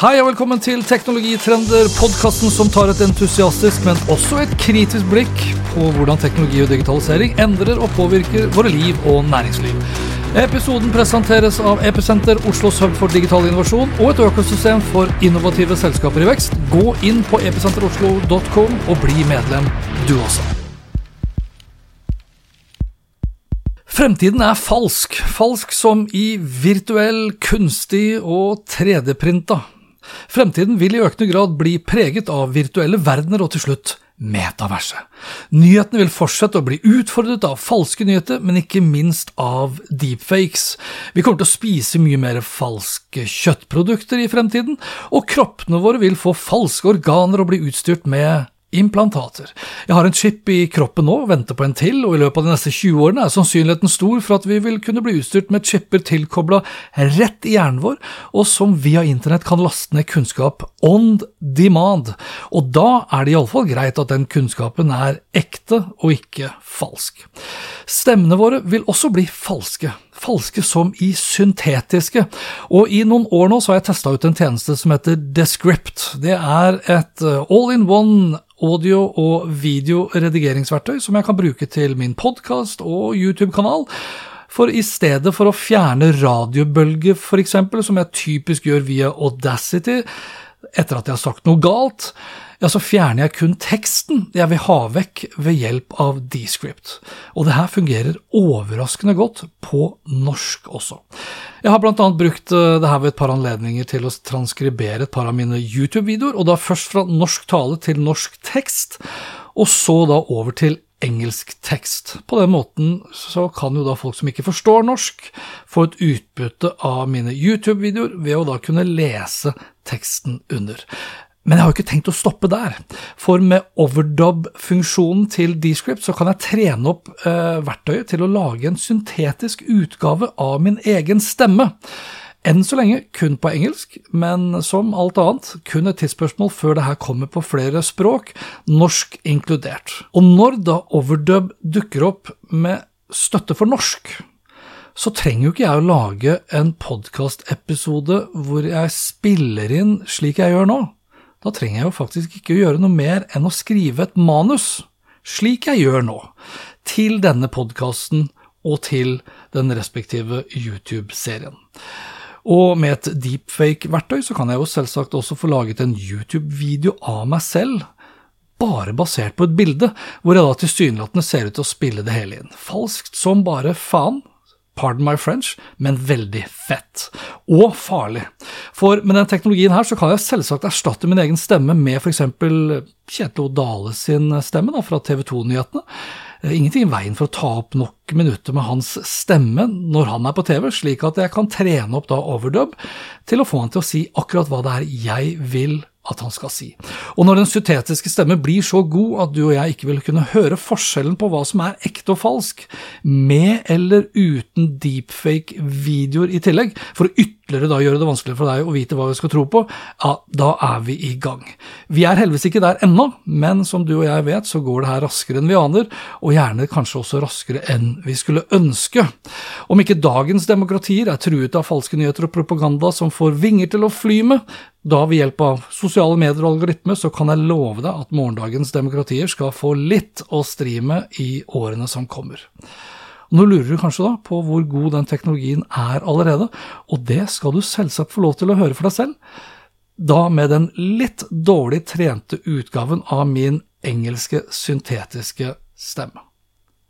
Hei og velkommen til Teknologitrender, podkasten som tar et entusiastisk, men også et kritisk blikk på hvordan teknologi og digitalisering endrer og påvirker våre liv og næringsliv. Episoden presenteres av Episenter, Oslos hub for digital innovasjon og et økosystem for innovative selskaper i vekst. Gå inn på episenteroslo.com og bli medlem, du også. Fremtiden er falsk. Falsk som i virtuell, kunstig og 3D-printa. Fremtiden vil i økende grad bli preget av virtuelle verdener og til slutt metaverset. Nyhetene vil fortsette å bli utfordret av falske nyheter, men ikke minst av deepfakes. Vi kommer til å spise mye mer falske kjøttprodukter i fremtiden, og kroppene våre vil få falske organer og bli utstyrt med implantater. Jeg har en chip i kroppen nå, venter på en til, og i løpet av de neste 20 årene er sannsynligheten stor for at vi vil kunne bli utstyrt med chipper tilkobla rett i hjernen vår, og som via internett kan laste ned kunnskap on demand. Og da er det iallfall greit at den kunnskapen er ekte og ikke falsk. Stemmene våre vil også bli falske falske som i syntetiske. Og i noen år nå så har jeg testa ut en tjeneste som heter Descript. Det er et eh, all-in-one audio- og videoredigeringsverktøy som jeg kan bruke til min podkast og YouTube-kanal. For i stedet for å fjerne radiobølger, f.eks., som jeg typisk gjør via Audacity, etter at jeg har sagt noe galt, ja, så fjerner jeg kun teksten jeg vil ha vekk ved hjelp av Descript. Og det her fungerer overraskende godt på norsk også. Jeg har blant annet brukt eh, det her ved et par anledninger til å transkribere et par av mine YouTube-videoer, og da først fra norsk tale til norsk tekst, og så da over til engelsk tekst. På den måten så kan jo da folk som ikke forstår norsk, få et utbytte av mine YouTube-videoer ved å da kunne lese teksten under. Men jeg har jo ikke tenkt å stoppe der, for med overdub-funksjonen til Descript så kan jeg trene opp eh, verktøyet til å lage en syntetisk utgave av min egen stemme. Enn så lenge kun på engelsk, men som alt annet kun et tidsspørsmål før det her kommer på flere språk, norsk inkludert. Og når da overdub dukker opp med støtte for norsk, så trenger jo ikke jeg å lage en podkastepisode hvor jeg spiller inn slik jeg gjør nå. Da trenger jeg jo faktisk ikke å gjøre noe mer enn å skrive et manus, slik jeg gjør nå, til denne podkasten og til den respektive YouTube-serien. Og med et deepfake-verktøy så kan jeg jo selvsagt også få laget en YouTube-video av meg selv, bare basert på et bilde, hvor jeg da tilsynelatende ser ut til å spille det hele inn. Falskt som bare faen, pardon my French, men veldig fett. Og farlig. For med den teknologien her så kan jeg selvsagt erstatte min egen stemme med f.eks. Kjetil Dale sin stemme da, fra TV 2-nyhetene. Eh, ingenting i veien for å ta opp nok minutter med hans stemme når han er på TV, slik at jeg kan trene opp da overdub til å få han til å si akkurat hva det er jeg vil at han skal si. Og når den syntetiske stemme blir så god at du og jeg ikke vil kunne høre forskjellen på hva som er ekte og falsk, med eller uten deepfake-videoer i tillegg, for å ytterligere da gjøre det vanskeligere for deg å vite hva vi skal tro på, ja, da er vi i gang. Vi er heldigvis ikke der ennå, men som du og jeg vet, så går det her raskere enn vi aner, og gjerne kanskje også raskere enn vi skulle ønske. Om ikke dagens demokratier er truet av falske nyheter og propaganda som får vinger til å fly med, da ved hjelp av sosiale medier og algoritmer så kan jeg love deg at morgendagens demokratier skal få litt å stri med i årene som kommer. Nå lurer du kanskje da på hvor god den teknologien er allerede, og det skal du selvsagt få lov til å høre for deg selv. Da med den litt dårlig trente utgaven av min engelske syntetiske stemme.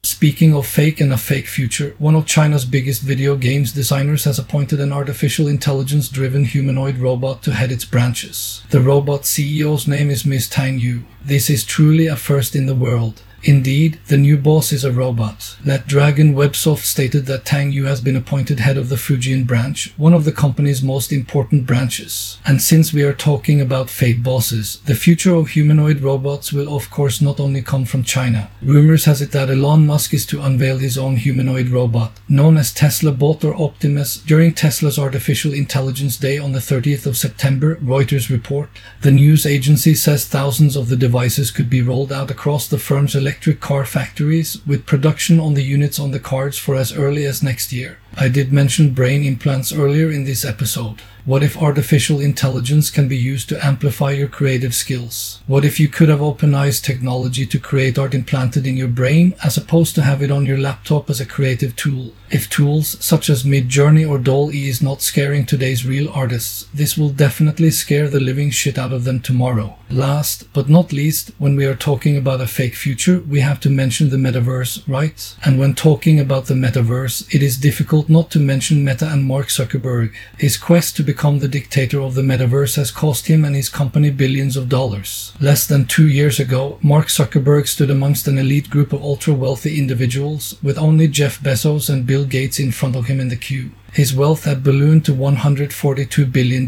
Speaking of fake and a fake future, one of China's biggest video games designers has appointed an artificial intelligence driven humanoid robot to head its branches. The robot CEO's name is Ms. Tang Yu. This is truly a first in the world. Indeed, the new boss is a robot. NetDragon Websoft stated that Tang Yu has been appointed head of the Fujian branch, one of the company's most important branches. And since we are talking about fake bosses, the future of humanoid robots will of course not only come from China. Rumors has it that Elon Musk is to unveil his own humanoid robot, known as Tesla Bot or Optimus, during Tesla's Artificial Intelligence Day on the 30th of September, Reuters report. The news agency says thousands of the devices could be rolled out across the firm's electric car factories, with production on the units on the cards for as early as next year. I did mention brain implants earlier in this episode. What if artificial intelligence can be used to amplify your creative skills? What if you could have OpenAI's technology to create art implanted in your brain as opposed to have it on your laptop as a creative tool? If tools such as Midjourney or DALL-E is not scaring today's real artists, this will definitely scare the living shit out of them tomorrow. Last but not least, when we are talking about a fake future, we have to mention the metaverse, right? And when talking about the metaverse, it is difficult not to mention Meta and Mark Zuckerberg. His quest to become the dictator of the metaverse has cost him and his company billions of dollars. Less than two years ago, Mark Zuckerberg stood amongst an elite group of ultra wealthy individuals, with only Jeff Bezos and Bill Gates in front of him in the queue. His wealth had ballooned to $142 billion.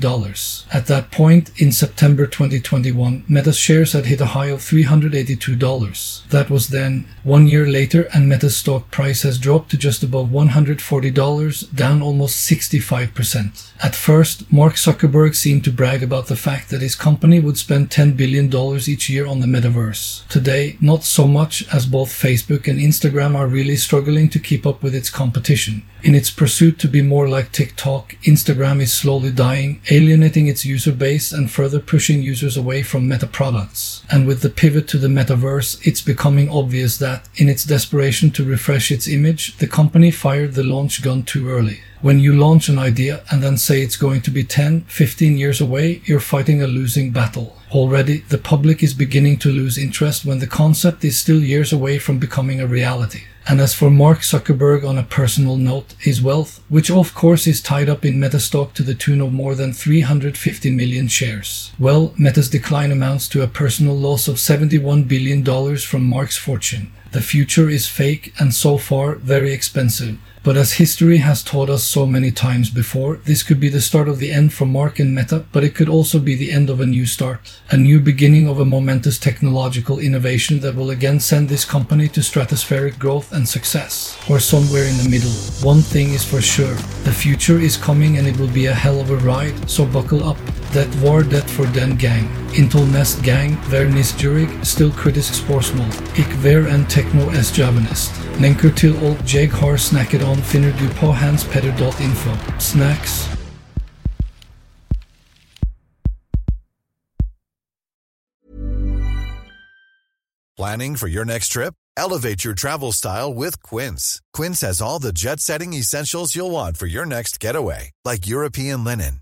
At that point, in September 2021, Meta's shares had hit a high of $382. That was then. One year later, and Meta's stock price has dropped to just above $140, down almost 65%. At first, Mark Zuckerberg seemed to brag about the fact that his company would spend $10 billion each year on the metaverse. Today, not so much, as both Facebook and Instagram are really struggling to keep up with its competition. In its pursuit to be more like TikTok, Instagram is slowly dying, alienating its user base and further pushing users away from meta products. And with the pivot to the metaverse, it's becoming obvious that, in its desperation to refresh its image, the company fired the launch gun too early. When you launch an idea and then say it's going to be 10, 15 years away, you're fighting a losing battle. Already, the public is beginning to lose interest when the concept is still years away from becoming a reality. And as for Mark Zuckerberg on a personal note, his wealth, which of course is tied up in Meta stock to the tune of more than 350 million shares. Well, Meta's decline amounts to a personal loss of $71 billion from Mark's fortune. The future is fake and so far very expensive. But as history has taught us so many times before, this could be the start of the end for Mark and Meta, but it could also be the end of a new start, a new beginning of a momentous technological innovation that will again send this company to stratospheric growth and success, or somewhere in the middle. One thing is for sure, the future is coming and it will be a hell of a ride, so buckle up. Det var det for den gang. Inntil nest gang, vær nisjurig, still kritisk spørsmål. Ik vær en techno-s-javanist. Lenker til alt jeg har snakket on finner du på info Snacks. Planning for your next trip? Elevate your travel style with Quince. Quince has all the jet setting essentials you'll want for your next getaway, like European linen,